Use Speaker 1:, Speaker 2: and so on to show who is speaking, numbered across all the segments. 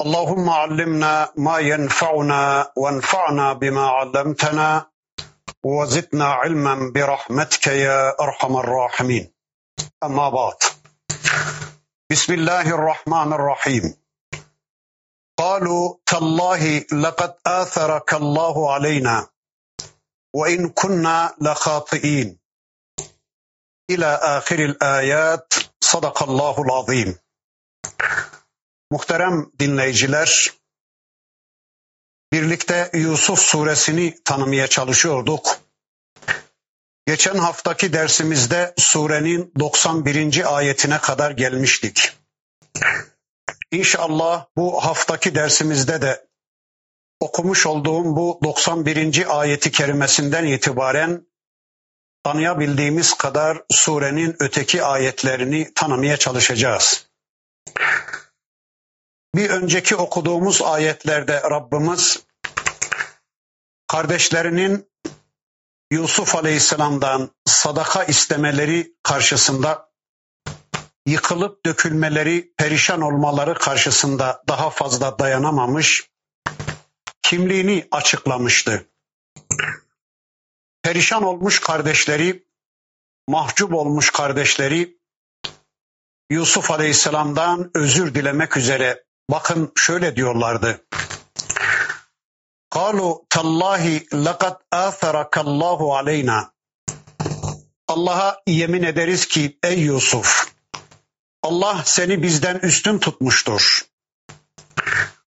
Speaker 1: اللهم علمنا ما ينفعنا وانفعنا بما علمتنا وزدنا علما برحمتك يا أرحم الراحمين. أما بعد. بسم الله الرحمن الرحيم. قالوا تالله لقد آثرك الله علينا وإن كنا لخاطئين. إلى آخر الآيات. صدق الله العظيم. Muhterem dinleyiciler, birlikte Yusuf suresini tanımaya çalışıyorduk. Geçen haftaki dersimizde surenin 91. ayetine kadar gelmiştik. İnşallah bu haftaki dersimizde de okumuş olduğum bu 91. ayeti kerimesinden itibaren tanıyabildiğimiz kadar surenin öteki ayetlerini tanımaya çalışacağız. Bir önceki okuduğumuz ayetlerde Rabbimiz kardeşlerinin Yusuf Aleyhisselam'dan sadaka istemeleri karşısında yıkılıp dökülmeleri, perişan olmaları karşısında daha fazla dayanamamış, kimliğini açıklamıştı. Perişan olmuş kardeşleri, mahcup olmuş kardeşleri Yusuf Aleyhisselam'dan özür dilemek üzere Bakın şöyle diyorlardı. Kalu tallahi laqad atharakallahu aleyna. Allah'a yemin ederiz ki ey Yusuf Allah seni bizden üstün tutmuştur.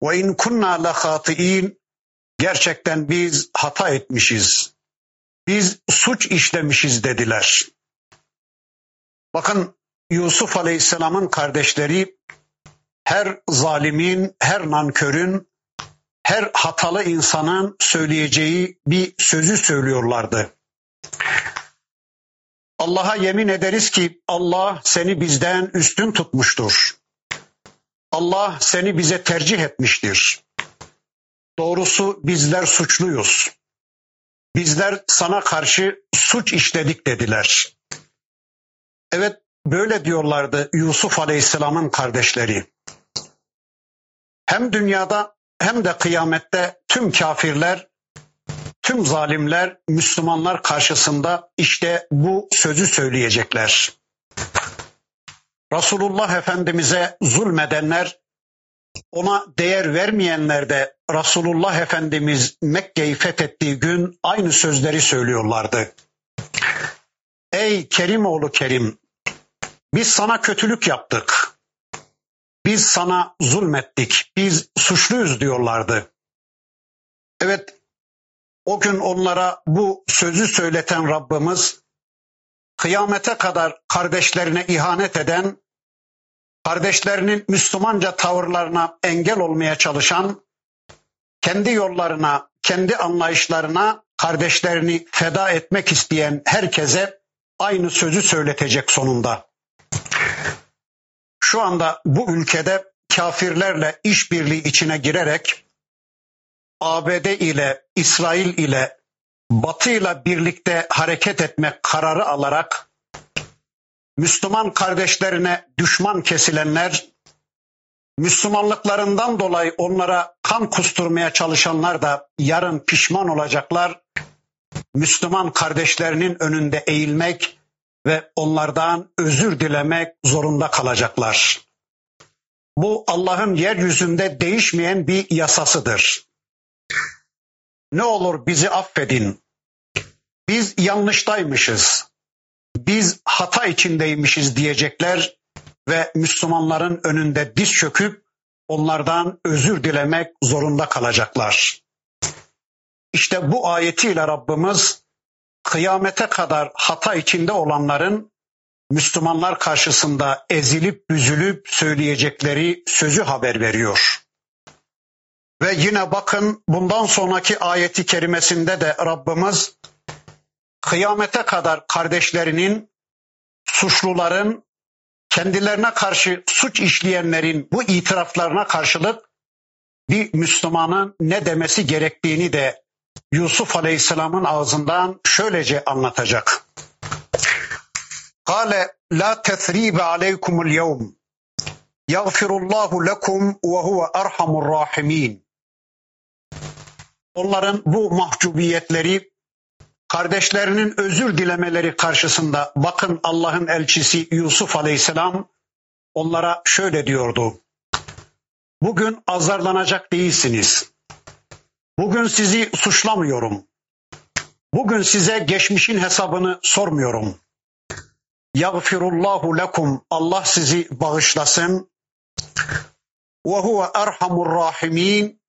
Speaker 1: Ve in kunna lahatiin gerçekten biz hata etmişiz. Biz suç işlemişiz dediler. Bakın Yusuf Aleyhisselam'ın kardeşleri her zalimin, her nankörün, her hatalı insanın söyleyeceği bir sözü söylüyorlardı. Allah'a yemin ederiz ki Allah seni bizden üstün tutmuştur. Allah seni bize tercih etmiştir. Doğrusu bizler suçluyuz. Bizler sana karşı suç işledik dediler. Evet böyle diyorlardı Yusuf Aleyhisselam'ın kardeşleri. Hem dünyada hem de kıyamette tüm kafirler, tüm zalimler Müslümanlar karşısında işte bu sözü söyleyecekler. Resulullah Efendimiz'e zulmedenler, ona değer vermeyenler de Resulullah Efendimiz Mekke'yi fethettiği gün aynı sözleri söylüyorlardı. Ey Kerim oğlu Kerim, biz sana kötülük yaptık. Biz sana zulmettik, biz suçluyuz diyorlardı. Evet, o gün onlara bu sözü söyleten Rabbimiz, kıyamete kadar kardeşlerine ihanet eden, kardeşlerinin Müslümanca tavırlarına engel olmaya çalışan, kendi yollarına, kendi anlayışlarına kardeşlerini feda etmek isteyen herkese aynı sözü söyletecek sonunda şu anda bu ülkede kafirlerle işbirliği içine girerek ABD ile İsrail ile Batı ile birlikte hareket etmek kararı alarak Müslüman kardeşlerine düşman kesilenler, Müslümanlıklarından dolayı onlara kan kusturmaya çalışanlar da yarın pişman olacaklar. Müslüman kardeşlerinin önünde eğilmek ve onlardan özür dilemek zorunda kalacaklar. Bu Allah'ın yeryüzünde değişmeyen bir yasasıdır. Ne olur bizi affedin. Biz yanlıştaymışız. Biz hata içindeymişiz diyecekler ve Müslümanların önünde diz çöküp onlardan özür dilemek zorunda kalacaklar. İşte bu ayetiyle Rabbimiz kıyamete kadar hata içinde olanların Müslümanlar karşısında ezilip büzülüp söyleyecekleri sözü haber veriyor. Ve yine bakın bundan sonraki ayeti kerimesinde de Rabbimiz kıyamete kadar kardeşlerinin, suçluların, kendilerine karşı suç işleyenlerin bu itiraflarına karşılık bir Müslümanın ne demesi gerektiğini de Yusuf Aleyhisselam'ın ağzından şöylece anlatacak. Kale la tesribe aleykumul yevm. Yagfirullahu lekum ve huve erhamur rahimin. Onların bu mahcubiyetleri, kardeşlerinin özür dilemeleri karşısında bakın Allah'ın elçisi Yusuf Aleyhisselam onlara şöyle diyordu. Bugün azarlanacak değilsiniz. Bugün sizi suçlamıyorum. Bugün size geçmişin hesabını sormuyorum. Yagfirullahu lekum. Allah sizi bağışlasın. Ve huve erhamur rahimin.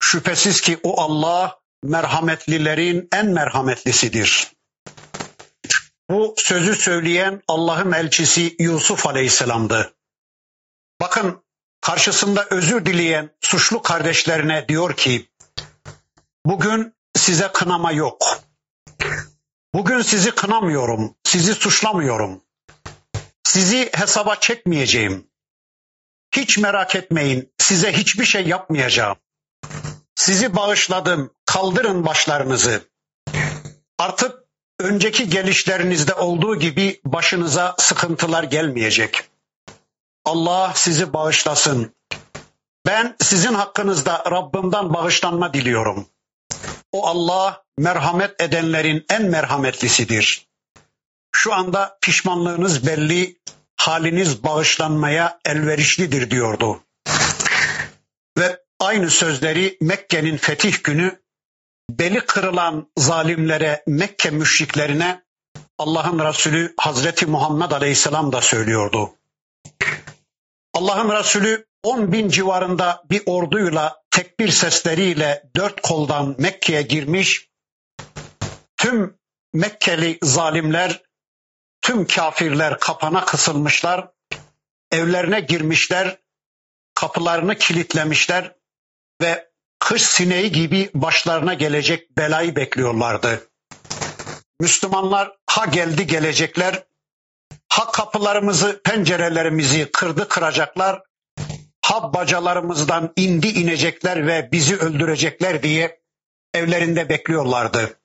Speaker 1: Şüphesiz ki o Allah merhametlilerin en merhametlisidir. Bu sözü söyleyen Allah'ın elçisi Yusuf Aleyhisselam'dı. Bakın karşısında özür dileyen suçlu kardeşlerine diyor ki bugün size kınama yok. Bugün sizi kınamıyorum, sizi suçlamıyorum. Sizi hesaba çekmeyeceğim. Hiç merak etmeyin, size hiçbir şey yapmayacağım. Sizi bağışladım, kaldırın başlarınızı. Artık önceki gelişlerinizde olduğu gibi başınıza sıkıntılar gelmeyecek. Allah sizi bağışlasın. Ben sizin hakkınızda Rabbimden bağışlanma diliyorum. O Allah merhamet edenlerin en merhametlisidir. Şu anda pişmanlığınız belli, haliniz bağışlanmaya elverişlidir diyordu. Ve aynı sözleri Mekke'nin fetih günü beli kırılan zalimlere, Mekke müşriklerine Allah'ın Resulü Hazreti Muhammed Aleyhisselam da söylüyordu. Allah'ın Resulü 10 bin civarında bir orduyla tekbir sesleriyle dört koldan Mekke'ye girmiş. Tüm Mekkeli zalimler, tüm kafirler kapana kısılmışlar. Evlerine girmişler, kapılarını kilitlemişler ve kış sineği gibi başlarına gelecek belayı bekliyorlardı. Müslümanlar ha geldi gelecekler, ha kapılarımızı, pencerelerimizi kırdı kıracaklar, ha bacalarımızdan indi inecekler ve bizi öldürecekler diye evlerinde bekliyorlardı.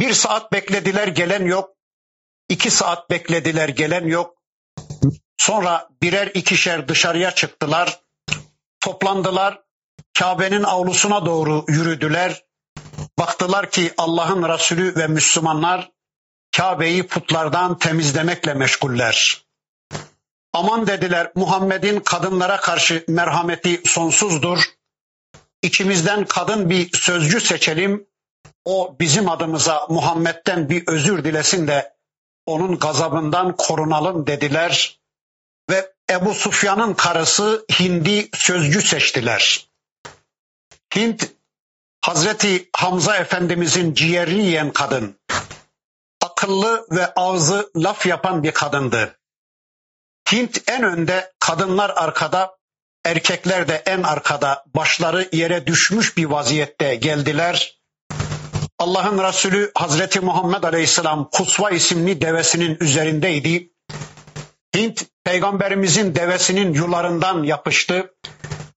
Speaker 1: Bir saat beklediler gelen yok, iki saat beklediler gelen yok. Sonra birer ikişer dışarıya çıktılar, toplandılar, Kabe'nin avlusuna doğru yürüdüler. Baktılar ki Allah'ın Resulü ve Müslümanlar Kabe'yi putlardan temizlemekle meşguller. Aman dediler Muhammed'in kadınlara karşı merhameti sonsuzdur. İçimizden kadın bir sözcü seçelim. O bizim adımıza Muhammed'den bir özür dilesin de onun gazabından korunalım dediler. Ve Ebu Sufyan'ın karısı Hindi sözcü seçtiler. Hint Hazreti Hamza Efendimizin ciğerini yiyen kadın. Akıllı ve ağzı laf yapan bir kadındı. Hint en önde, kadınlar arkada, erkekler de en arkada başları yere düşmüş bir vaziyette geldiler. Allah'ın Resulü Hazreti Muhammed Aleyhisselam Kusva isimli devesinin üzerindeydi. Hint peygamberimizin devesinin yularından yapıştı.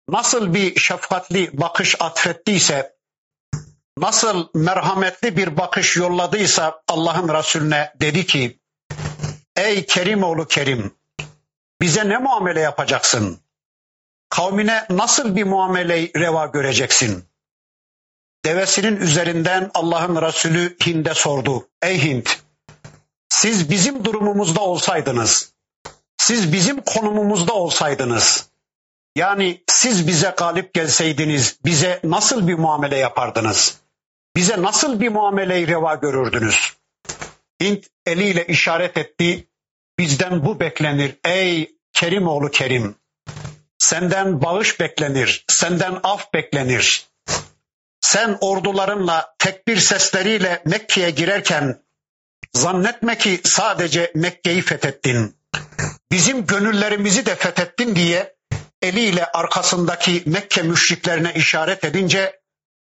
Speaker 1: Nasıl bir şefkatli bakış atfettiyse, nasıl merhametli bir bakış yolladıysa Allah'ın Resulüne dedi ki, Ey Kerim oğlu Kerim, bize ne muamele yapacaksın? Kavmine nasıl bir muameleyi reva göreceksin? Devesinin üzerinden Allah'ın Resulü Hind'e sordu. Ey Hind, siz bizim durumumuzda olsaydınız, siz bizim konumumuzda olsaydınız, yani siz bize galip gelseydiniz bize nasıl bir muamele yapardınız? Bize nasıl bir muameleyi reva görürdünüz? Hint eliyle işaret etti. Bizden bu beklenir ey Kerim oğlu Kerim. Senden bağış beklenir, senden af beklenir. Sen ordularınla tekbir sesleriyle Mekke'ye girerken zannetme ki sadece Mekke'yi fethettin. Bizim gönüllerimizi de fethettin diye eliyle arkasındaki Mekke müşriklerine işaret edince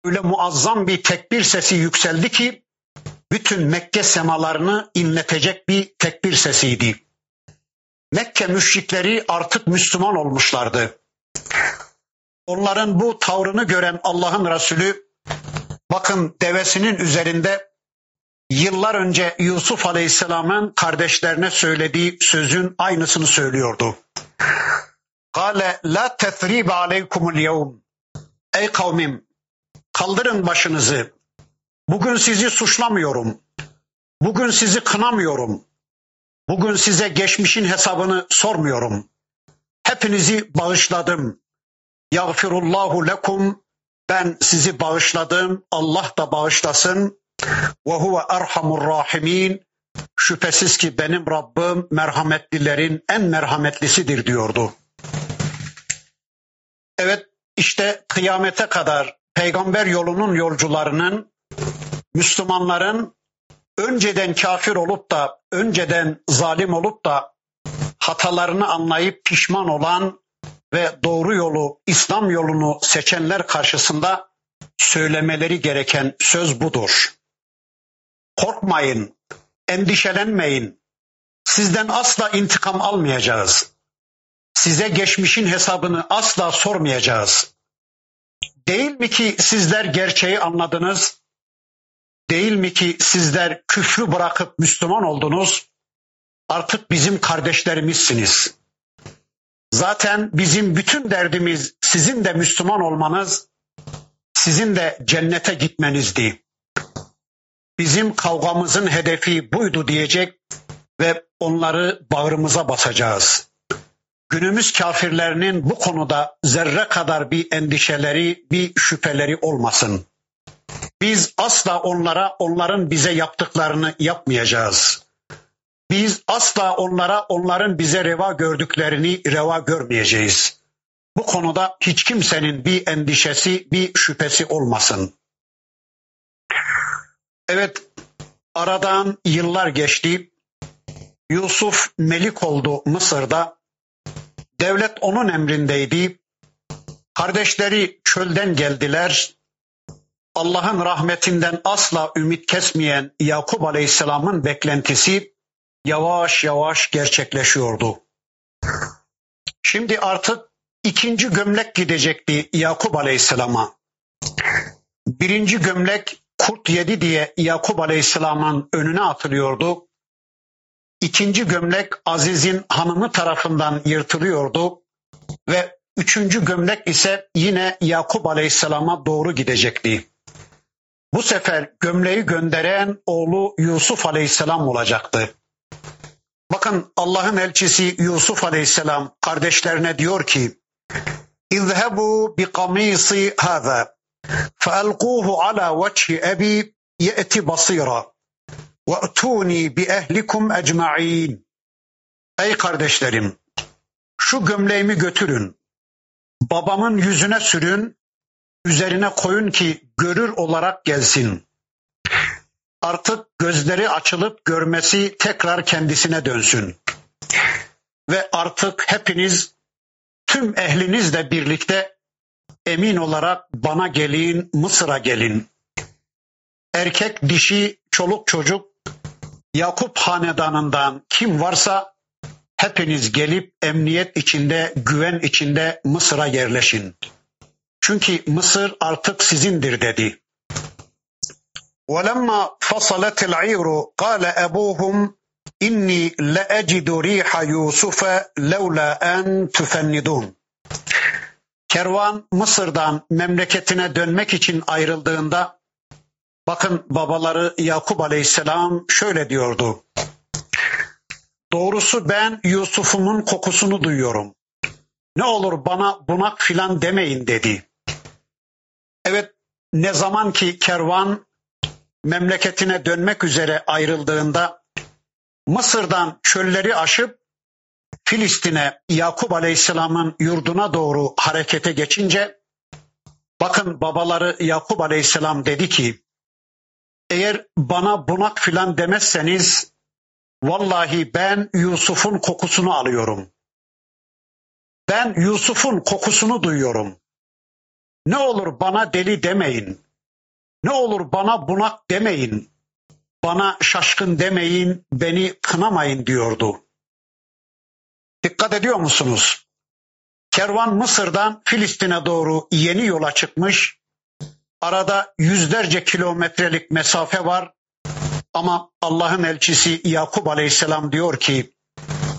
Speaker 1: öyle muazzam bir tekbir sesi yükseldi ki bütün Mekke semalarını inletecek bir tekbir sesiydi. Mekke müşrikleri artık Müslüman olmuşlardı. Onların bu tavrını gören Allah'ın Resulü bakın devesinin üzerinde yıllar önce Yusuf Aleyhisselam'ın kardeşlerine söylediği sözün aynısını söylüyordu. Kale la tethrib aleykumul yevm. Ey kavmim kaldırın başınızı. Bugün sizi suçlamıyorum. Bugün sizi kınamıyorum. Bugün size geçmişin hesabını sormuyorum. Hepinizi bağışladım. Yağfirullahu lekum. Ben sizi bağışladım. Allah da bağışlasın. Ve huve erhamur rahimin. Şüphesiz ki benim Rabbim merhametlilerin en merhametlisidir diyordu. Evet işte kıyamete kadar peygamber yolunun yolcularının Müslümanların önceden kafir olup da önceden zalim olup da hatalarını anlayıp pişman olan ve doğru yolu İslam yolunu seçenler karşısında söylemeleri gereken söz budur. Korkmayın, endişelenmeyin. Sizden asla intikam almayacağız. Size geçmişin hesabını asla sormayacağız. Değil mi ki sizler gerçeği anladınız? Değil mi ki sizler küfrü bırakıp Müslüman oldunuz? Artık bizim kardeşlerimizsiniz. Zaten bizim bütün derdimiz sizin de Müslüman olmanız, sizin de cennete gitmenizdi. Bizim kavgamızın hedefi buydu diyecek ve onları bağrımıza basacağız. Günümüz kafirlerinin bu konuda zerre kadar bir endişeleri, bir şüpheleri olmasın. Biz asla onlara onların bize yaptıklarını yapmayacağız. Biz asla onlara onların bize reva gördüklerini reva görmeyeceğiz. Bu konuda hiç kimsenin bir endişesi, bir şüphesi olmasın. Evet, aradan yıllar geçti. Yusuf melik oldu Mısır'da. Devlet onun emrindeydi. Kardeşleri çölden geldiler. Allah'ın rahmetinden asla ümit kesmeyen Yakup Aleyhisselam'ın beklentisi yavaş yavaş gerçekleşiyordu. Şimdi artık ikinci gömlek gidecekti Yakup Aleyhisselam'a. Birinci gömlek kurt yedi diye Yakup Aleyhisselam'ın önüne atılıyordu. İkinci gömlek Aziz'in hanımı tarafından yırtılıyordu ve üçüncü gömlek ise yine Yakup Aleyhisselam'a doğru gidecekti. Bu sefer gömleği gönderen oğlu Yusuf Aleyhisselam olacaktı. Bakın Allah'ın elçisi Yusuf Aleyhisselam kardeşlerine diyor ki İzhebu bi kamisi hâzâ فألقوه على وجه أبي يأتي بصيرا وأتوني بأهلكم أجمعين Ey kardeşlerim şu gömleğimi götürün babamın yüzüne sürün üzerine koyun ki görür olarak gelsin. Artık gözleri açılıp görmesi tekrar kendisine dönsün. Ve artık hepiniz tüm ehlinizle birlikte emin olarak bana gelin, Mısır'a gelin. Erkek, dişi, çoluk çocuk, Yakup hanedanından kim varsa hepiniz gelip emniyet içinde, güven içinde Mısır'a yerleşin. Çünkü Mısır artık sizindir dedi. وَلَمَّا فَصَلَتِ الْعِيرُ قَالَ أَبُوهُمْ إِنِّي لَأَجِدُ رِيحَ يُوسُفَ لَوْلَا أَنْ تُفَنِّدُونَ Kervan Mısır'dan memleketine dönmek için ayrıldığında bakın babaları Yakup Aleyhisselam şöyle diyordu. Doğrusu ben Yusuf'umun kokusunu duyuyorum. Ne olur bana bunak filan demeyin dedi. Evet ne zaman ki kervan memleketine dönmek üzere ayrıldığında Mısır'dan çölleri aşıp Filistin'e Yakup Aleyhisselam'ın yurduna doğru harekete geçince bakın babaları Yakup Aleyhisselam dedi ki eğer bana bunak filan demezseniz vallahi ben Yusuf'un kokusunu alıyorum. Ben Yusuf'un kokusunu duyuyorum. Ne olur bana deli demeyin. Ne olur bana bunak demeyin. Bana şaşkın demeyin, beni kınamayın diyordu. Dikkat ediyor musunuz? Kervan Mısır'dan Filistin'e doğru yeni yola çıkmış. Arada yüzlerce kilometrelik mesafe var. Ama Allah'ın elçisi Yakup Aleyhisselam diyor ki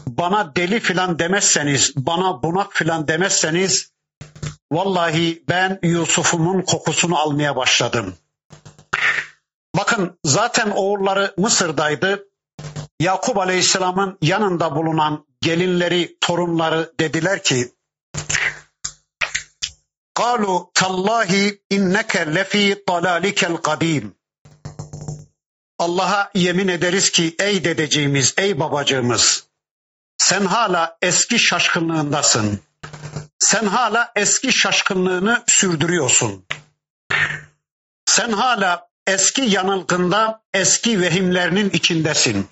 Speaker 1: bana deli filan demezseniz, bana bunak filan demezseniz vallahi ben Yusuf'umun kokusunu almaya başladım. Bakın zaten oğulları Mısır'daydı. Yakup Aleyhisselam'ın yanında bulunan gelinleri, torunları dediler ki قالوا تالله inneke lefi dalalikel kadim. Allah'a yemin ederiz ki ey dedeciğimiz, ey babacığımız sen hala eski şaşkınlığındasın. Sen hala eski şaşkınlığını sürdürüyorsun. Sen hala eski yanılgında, eski vehimlerinin içindesin.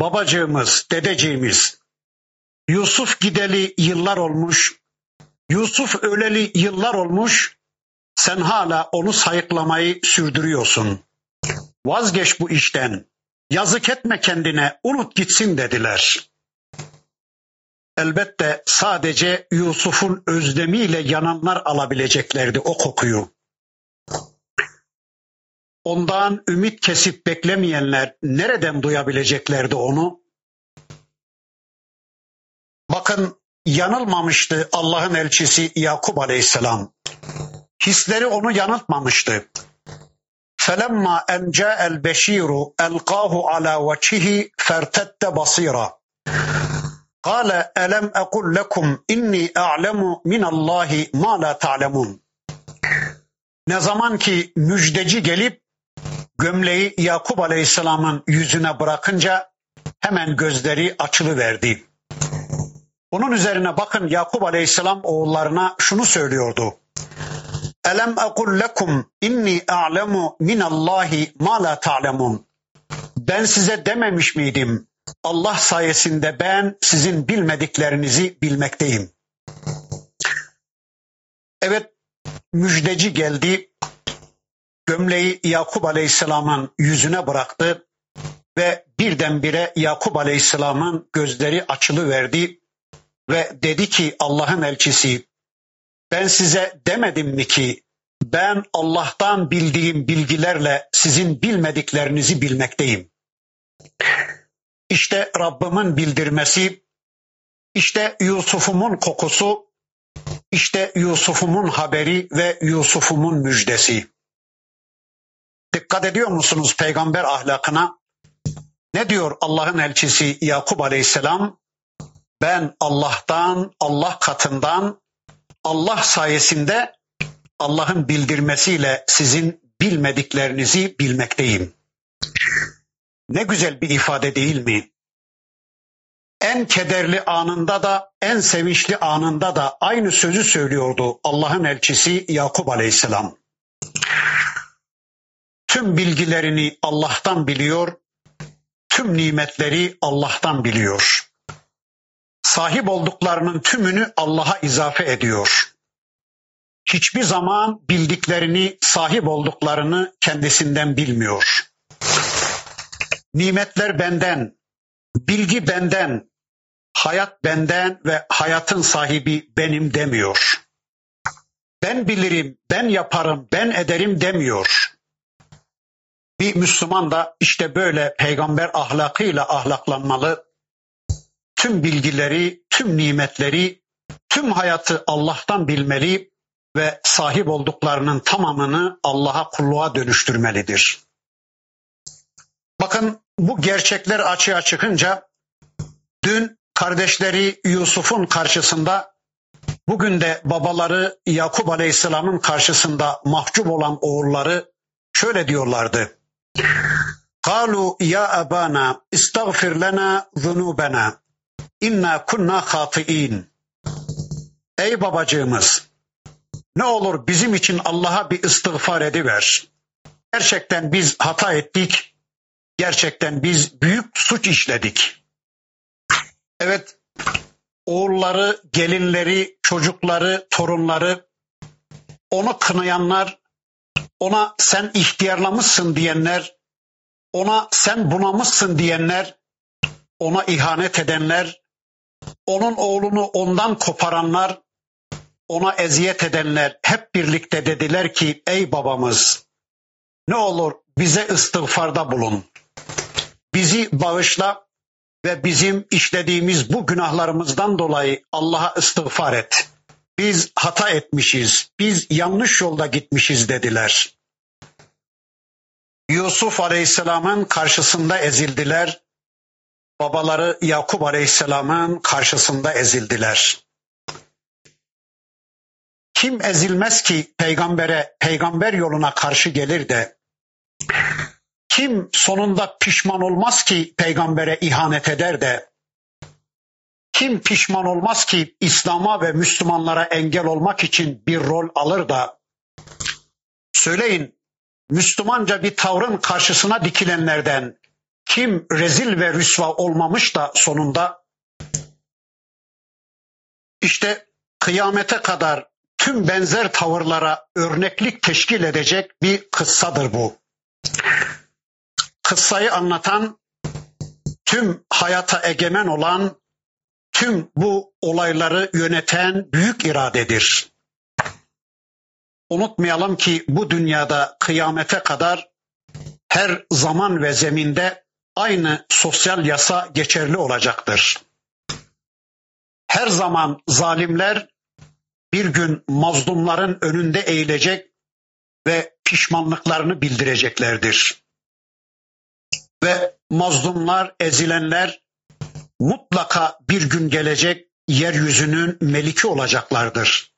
Speaker 1: Babacığımız, dedeciğimiz, Yusuf gideli yıllar olmuş, Yusuf öleli yıllar olmuş, sen hala onu sayıklamayı sürdürüyorsun. Vazgeç bu işten. Yazık etme kendine, unut gitsin dediler. Elbette sadece Yusuf'un özlemiyle yananlar alabileceklerdi o kokuyu. Ondan ümit kesip beklemeyenler nereden duyabileceklerdi onu? Bakın yanılmamıştı Allah'ın elçisi Yakup Aleyhisselam. Hisleri onu yanıltmamıştı. Felemma enca el beşiru elqahu ala vecihi fertette basira. Kale elem ekul lekum inni a'lemu minallahi ma la ta'lemun. Ne zaman ki müjdeci gelip gömleği Yakup Aleyhisselam'ın yüzüne bırakınca hemen gözleri açılıverdi. Bunun üzerine bakın Yakup Aleyhisselam oğullarına şunu söylüyordu. Elem ekul lekum inni a'lemu minallahi ma la ta'lemun. Ben size dememiş miydim? Allah sayesinde ben sizin bilmediklerinizi bilmekteyim. Evet müjdeci geldi. Gömleği Yakup Aleyhisselam'ın yüzüne bıraktı ve birdenbire Yakup Aleyhisselam'ın gözleri açılı verdi ve dedi ki Allah'ın elçisi ben size demedim mi ki ben Allah'tan bildiğim bilgilerle sizin bilmediklerinizi bilmekteyim. İşte Rabbimin bildirmesi, işte Yusuf'umun kokusu, işte Yusuf'umun haberi ve Yusuf'umun müjdesi. Dikkat ediyor musunuz peygamber ahlakına? Ne diyor Allah'ın elçisi Yakup Aleyhisselam? Ben Allah'tan, Allah katından, Allah sayesinde Allah'ın bildirmesiyle sizin bilmediklerinizi bilmekteyim. Ne güzel bir ifade değil mi? En kederli anında da en sevinçli anında da aynı sözü söylüyordu Allah'ın elçisi Yakup Aleyhisselam. Tüm bilgilerini Allah'tan biliyor, tüm nimetleri Allah'tan biliyor. Sahip olduklarının tümünü Allah'a izafe ediyor hiçbir zaman bildiklerini, sahip olduklarını kendisinden bilmiyor. Nimetler benden, bilgi benden, hayat benden ve hayatın sahibi benim demiyor. Ben bilirim, ben yaparım, ben ederim demiyor. Bir Müslüman da işte böyle peygamber ahlakıyla ahlaklanmalı. Tüm bilgileri, tüm nimetleri, tüm hayatı Allah'tan bilmeli ve sahip olduklarının tamamını Allah'a kulluğa dönüştürmelidir. Bakın bu gerçekler açığa çıkınca dün kardeşleri Yusuf'un karşısında bugün de babaları Yakup Aleyhisselam'ın karşısında mahcup olan oğulları şöyle diyorlardı. Kalu ya abana istagfir lana zunubena inna kunna hatiin. Ey babacığımız ne olur bizim için Allah'a bir istiğfar ediver. Gerçekten biz hata ettik Gerçekten biz büyük suç işledik. Evet oğulları, gelinleri, çocukları, torunları, onu kınayanlar, ona sen ihtiyarlamışsın diyenler, ona sen bunamışsın diyenler, ona ihanet edenler, onun oğlunu ondan koparanlar, ona eziyet edenler hep birlikte dediler ki ey babamız ne olur bize istiğfarda bulun. Bizi bağışla ve bizim işlediğimiz bu günahlarımızdan dolayı Allah'a istiğfar et. Biz hata etmişiz, biz yanlış yolda gitmişiz dediler. Yusuf Aleyhisselam'ın karşısında ezildiler. Babaları Yakup Aleyhisselam'ın karşısında ezildiler. Kim ezilmez ki peygambere, peygamber yoluna karşı gelir de kim sonunda pişman olmaz ki peygambere ihanet eder de kim pişman olmaz ki İslam'a ve Müslümanlara engel olmak için bir rol alır da söyleyin Müslümanca bir tavrın karşısına dikilenlerden kim rezil ve rüsva olmamış da sonunda işte kıyamete kadar tüm benzer tavırlara örneklik teşkil edecek bir kıssadır bu. Kıssayı anlatan tüm hayata egemen olan tüm bu olayları yöneten büyük iradedir. Unutmayalım ki bu dünyada kıyamete kadar her zaman ve zeminde aynı sosyal yasa geçerli olacaktır. Her zaman zalimler bir gün mazlumların önünde eğilecek ve pişmanlıklarını bildireceklerdir. Ve mazlumlar, ezilenler mutlaka bir gün gelecek yeryüzünün meliki olacaklardır.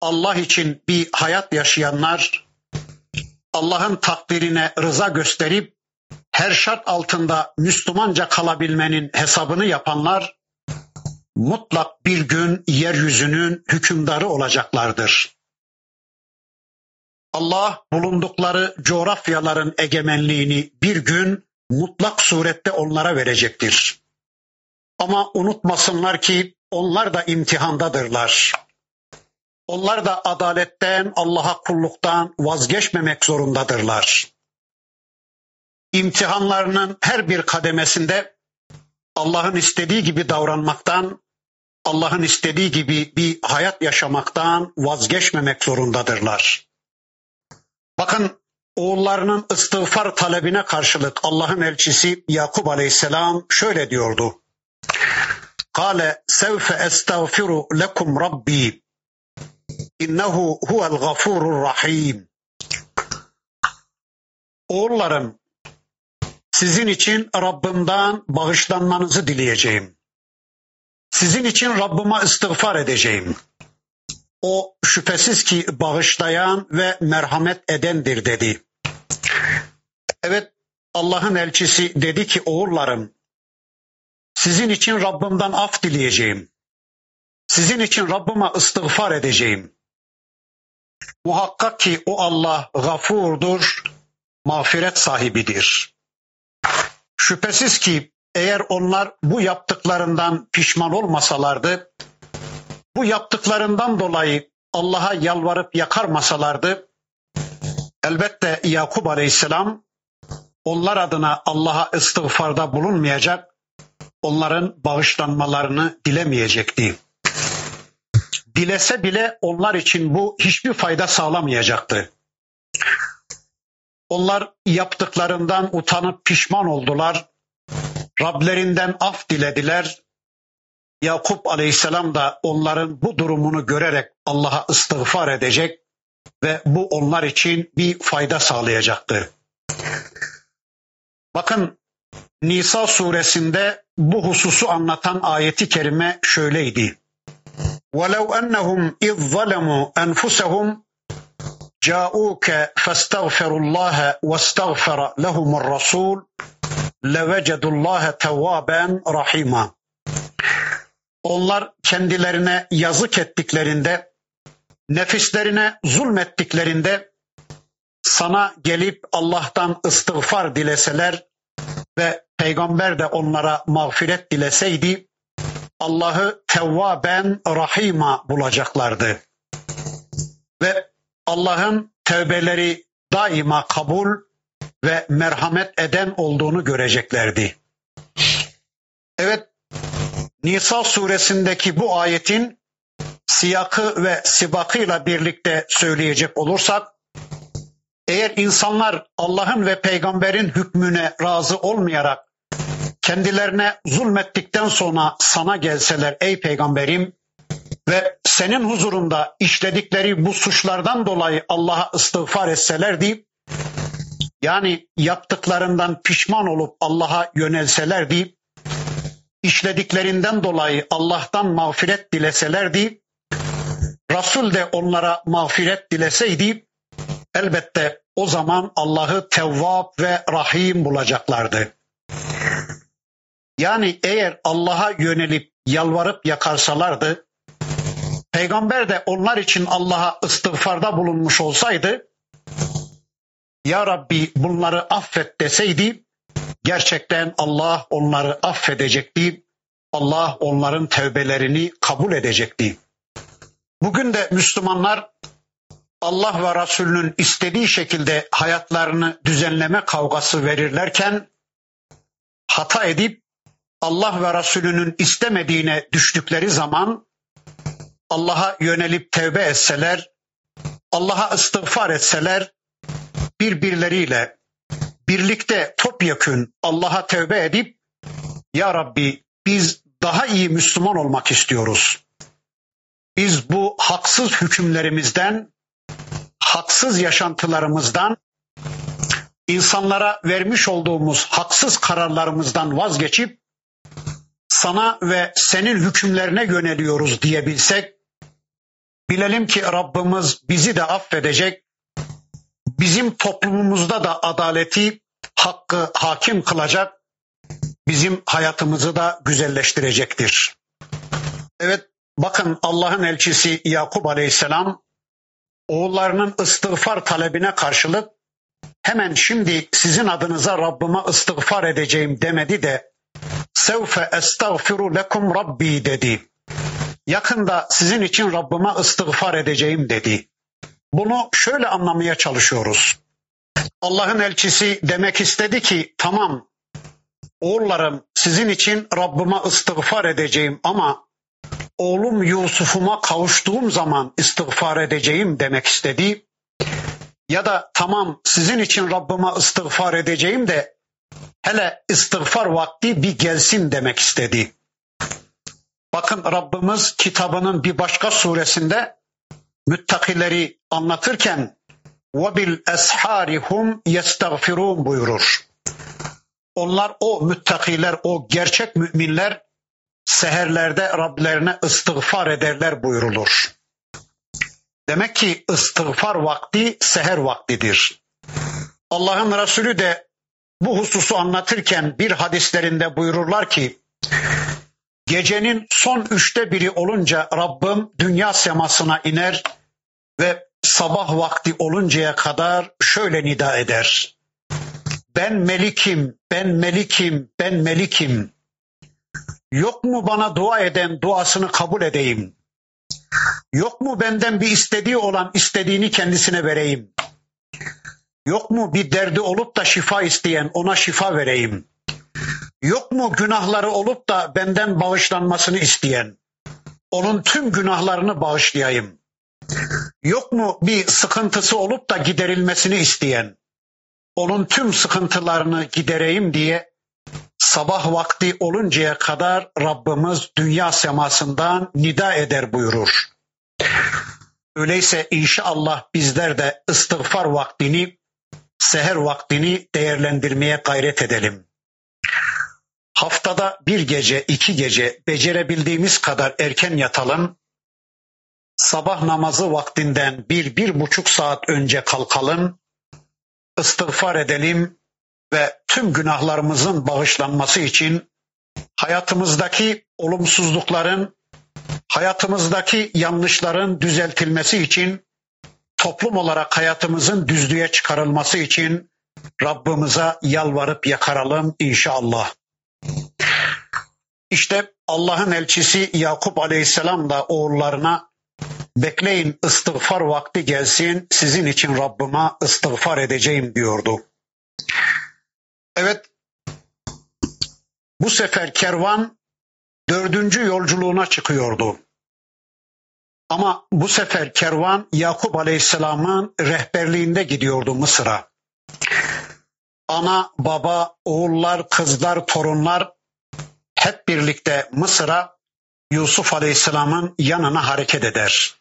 Speaker 1: Allah için bir hayat yaşayanlar, Allah'ın takdirine rıza gösterip her şart altında Müslümanca kalabilmenin hesabını yapanlar mutlak bir gün yeryüzünün hükümdarı olacaklardır. Allah bulundukları coğrafyaların egemenliğini bir gün mutlak surette onlara verecektir. Ama unutmasınlar ki onlar da imtihandadırlar. Onlar da adaletten, Allah'a kulluktan vazgeçmemek zorundadırlar. İmtihanlarının her bir kademesinde Allah'ın istediği gibi davranmaktan, Allah'ın istediği gibi bir hayat yaşamaktan vazgeçmemek zorundadırlar. Bakın oğullarının istiğfar talebine karşılık Allah'ın elçisi Yakup Aleyhisselam şöyle diyordu. Kale sevfe estağfiru lekum rabbi innehu huvel gafurur rahim. Oğullarım sizin için Rabbimden bağışlanmanızı dileyeceğim. Sizin için Rabbime istiğfar edeceğim. O şüphesiz ki bağışlayan ve merhamet edendir dedi. Evet Allah'ın elçisi dedi ki oğullarım sizin için Rabbimden af dileyeceğim. Sizin için Rabbime istiğfar edeceğim. Muhakkak ki o Allah gafurdur, mağfiret sahibidir. Şüphesiz ki eğer onlar bu yaptıklarından pişman olmasalardı, bu yaptıklarından dolayı Allah'a yalvarıp yakarmasalardı, elbette Yakup Aleyhisselam onlar adına Allah'a istiğfarda bulunmayacak, onların bağışlanmalarını dilemeyecekti. Dilese bile onlar için bu hiçbir fayda sağlamayacaktı. Onlar yaptıklarından utanıp pişman oldular. Rablerinden af dilediler. Yakup Aleyhisselam da onların bu durumunu görerek Allah'a istiğfar edecek ve bu onlar için bir fayda sağlayacaktı. Bakın Nisa suresinde bu hususu anlatan ayeti kerime şöyleydi. وَلَوْ أَنَّهُمْ اِذْ ظَلَمُوا أَنْفُسَهُمْ جاءوك فاستغفروا الله واستغفر لهم الرسول لوجدوا الله توابا رحيما onlar kendilerine yazık ettiklerinde, nefislerine zulmettiklerinde sana gelip Allah'tan istiğfar dileseler ve peygamber de onlara mağfiret dileseydi Allah'ı tevvaben rahima bulacaklardı. Ve Allah'ın tevbeleri daima kabul ve merhamet eden olduğunu göreceklerdi. Evet, Nisa suresindeki bu ayetin siyakı ve sibakıyla birlikte söyleyecek olursak, eğer insanlar Allah'ın ve peygamberin hükmüne razı olmayarak kendilerine zulmettikten sonra sana gelseler ey peygamberim ve senin huzurunda işledikleri bu suçlardan dolayı Allah'a istiğfar etselerdi, yani yaptıklarından pişman olup Allah'a yönelselerdi, işlediklerinden dolayı Allah'tan mağfiret dileselerdi, Resul de onlara mağfiret dileseydi, elbette o zaman Allah'ı Tevvab ve Rahim bulacaklardı. Yani eğer Allah'a yönelip yalvarıp yakarsalardı, peygamber de onlar için Allah'a istiğfarda bulunmuş olsaydı, Ya Rabbi bunları affet deseydi, gerçekten Allah onları affedecekti, Allah onların tevbelerini kabul edecekti. Bugün de Müslümanlar Allah ve Resulünün istediği şekilde hayatlarını düzenleme kavgası verirlerken hata edip Allah ve Resulünün istemediğine düştükleri zaman Allah'a yönelip tevbe etseler, Allah'a istiğfar etseler, birbirleriyle birlikte topyekün Allah'a tevbe edip Ya Rabbi biz daha iyi Müslüman olmak istiyoruz. Biz bu haksız hükümlerimizden, haksız yaşantılarımızdan, insanlara vermiş olduğumuz haksız kararlarımızdan vazgeçip sana ve senin hükümlerine yöneliyoruz diyebilsek, bilelim ki Rabbimiz bizi de affedecek, bizim toplumumuzda da adaleti, hakkı hakim kılacak, bizim hayatımızı da güzelleştirecektir. Evet, bakın Allah'ın elçisi Yakup Aleyhisselam, oğullarının istiğfar talebine karşılık, hemen şimdi sizin adınıza Rabbime istiğfar edeceğim demedi de, sevfe estağfiru lekum rabbi dedi. Yakında sizin için Rabbime istiğfar edeceğim dedi. Bunu şöyle anlamaya çalışıyoruz. Allah'ın elçisi demek istedi ki tamam oğullarım sizin için Rabbime istiğfar edeceğim ama oğlum Yusuf'uma kavuştuğum zaman istiğfar edeceğim demek istedi. Ya da tamam sizin için Rabbime istiğfar edeceğim de hele istiğfar vakti bir gelsin demek istedi. Bakın Rabbimiz kitabının bir başka suresinde müttakileri anlatırken ve bil esharihum yestagfirun buyurur. Onlar o müttakiler, o gerçek müminler seherlerde Rablerine istiğfar ederler buyurulur. Demek ki istiğfar vakti seher vaktidir. Allah'ın Resulü de bu hususu anlatırken bir hadislerinde buyururlar ki gecenin son üçte biri olunca Rabbim dünya semasına iner ve sabah vakti oluncaya kadar şöyle nida eder. Ben melikim, ben melikim, ben melikim. Yok mu bana dua eden duasını kabul edeyim? Yok mu benden bir istediği olan istediğini kendisine vereyim? Yok mu bir derdi olup da şifa isteyen ona şifa vereyim? Yok mu günahları olup da benden bağışlanmasını isteyen? Onun tüm günahlarını bağışlayayım. Yok mu bir sıkıntısı olup da giderilmesini isteyen? Onun tüm sıkıntılarını gidereyim diye sabah vakti oluncaya kadar Rabbimiz dünya semasından nida eder buyurur. Öyleyse inşallah bizler de istiğfar vaktini, seher vaktini değerlendirmeye gayret edelim. Haftada bir gece, iki gece becerebildiğimiz kadar erken yatalım. Sabah namazı vaktinden bir, bir buçuk saat önce kalkalım. istiğfar edelim ve tüm günahlarımızın bağışlanması için hayatımızdaki olumsuzlukların, hayatımızdaki yanlışların düzeltilmesi için, toplum olarak hayatımızın düzlüğe çıkarılması için Rabbimize yalvarıp yakaralım inşallah. İşte Allah'ın elçisi Yakup Aleyhisselam da oğullarına bekleyin istiğfar vakti gelsin sizin için Rabbime istiğfar edeceğim diyordu. Evet bu sefer kervan dördüncü yolculuğuna çıkıyordu. Ama bu sefer kervan Yakup Aleyhisselam'ın rehberliğinde gidiyordu Mısır'a. Ana, baba, oğullar, kızlar, torunlar hep birlikte Mısır'a Yusuf Aleyhisselam'ın yanına hareket eder.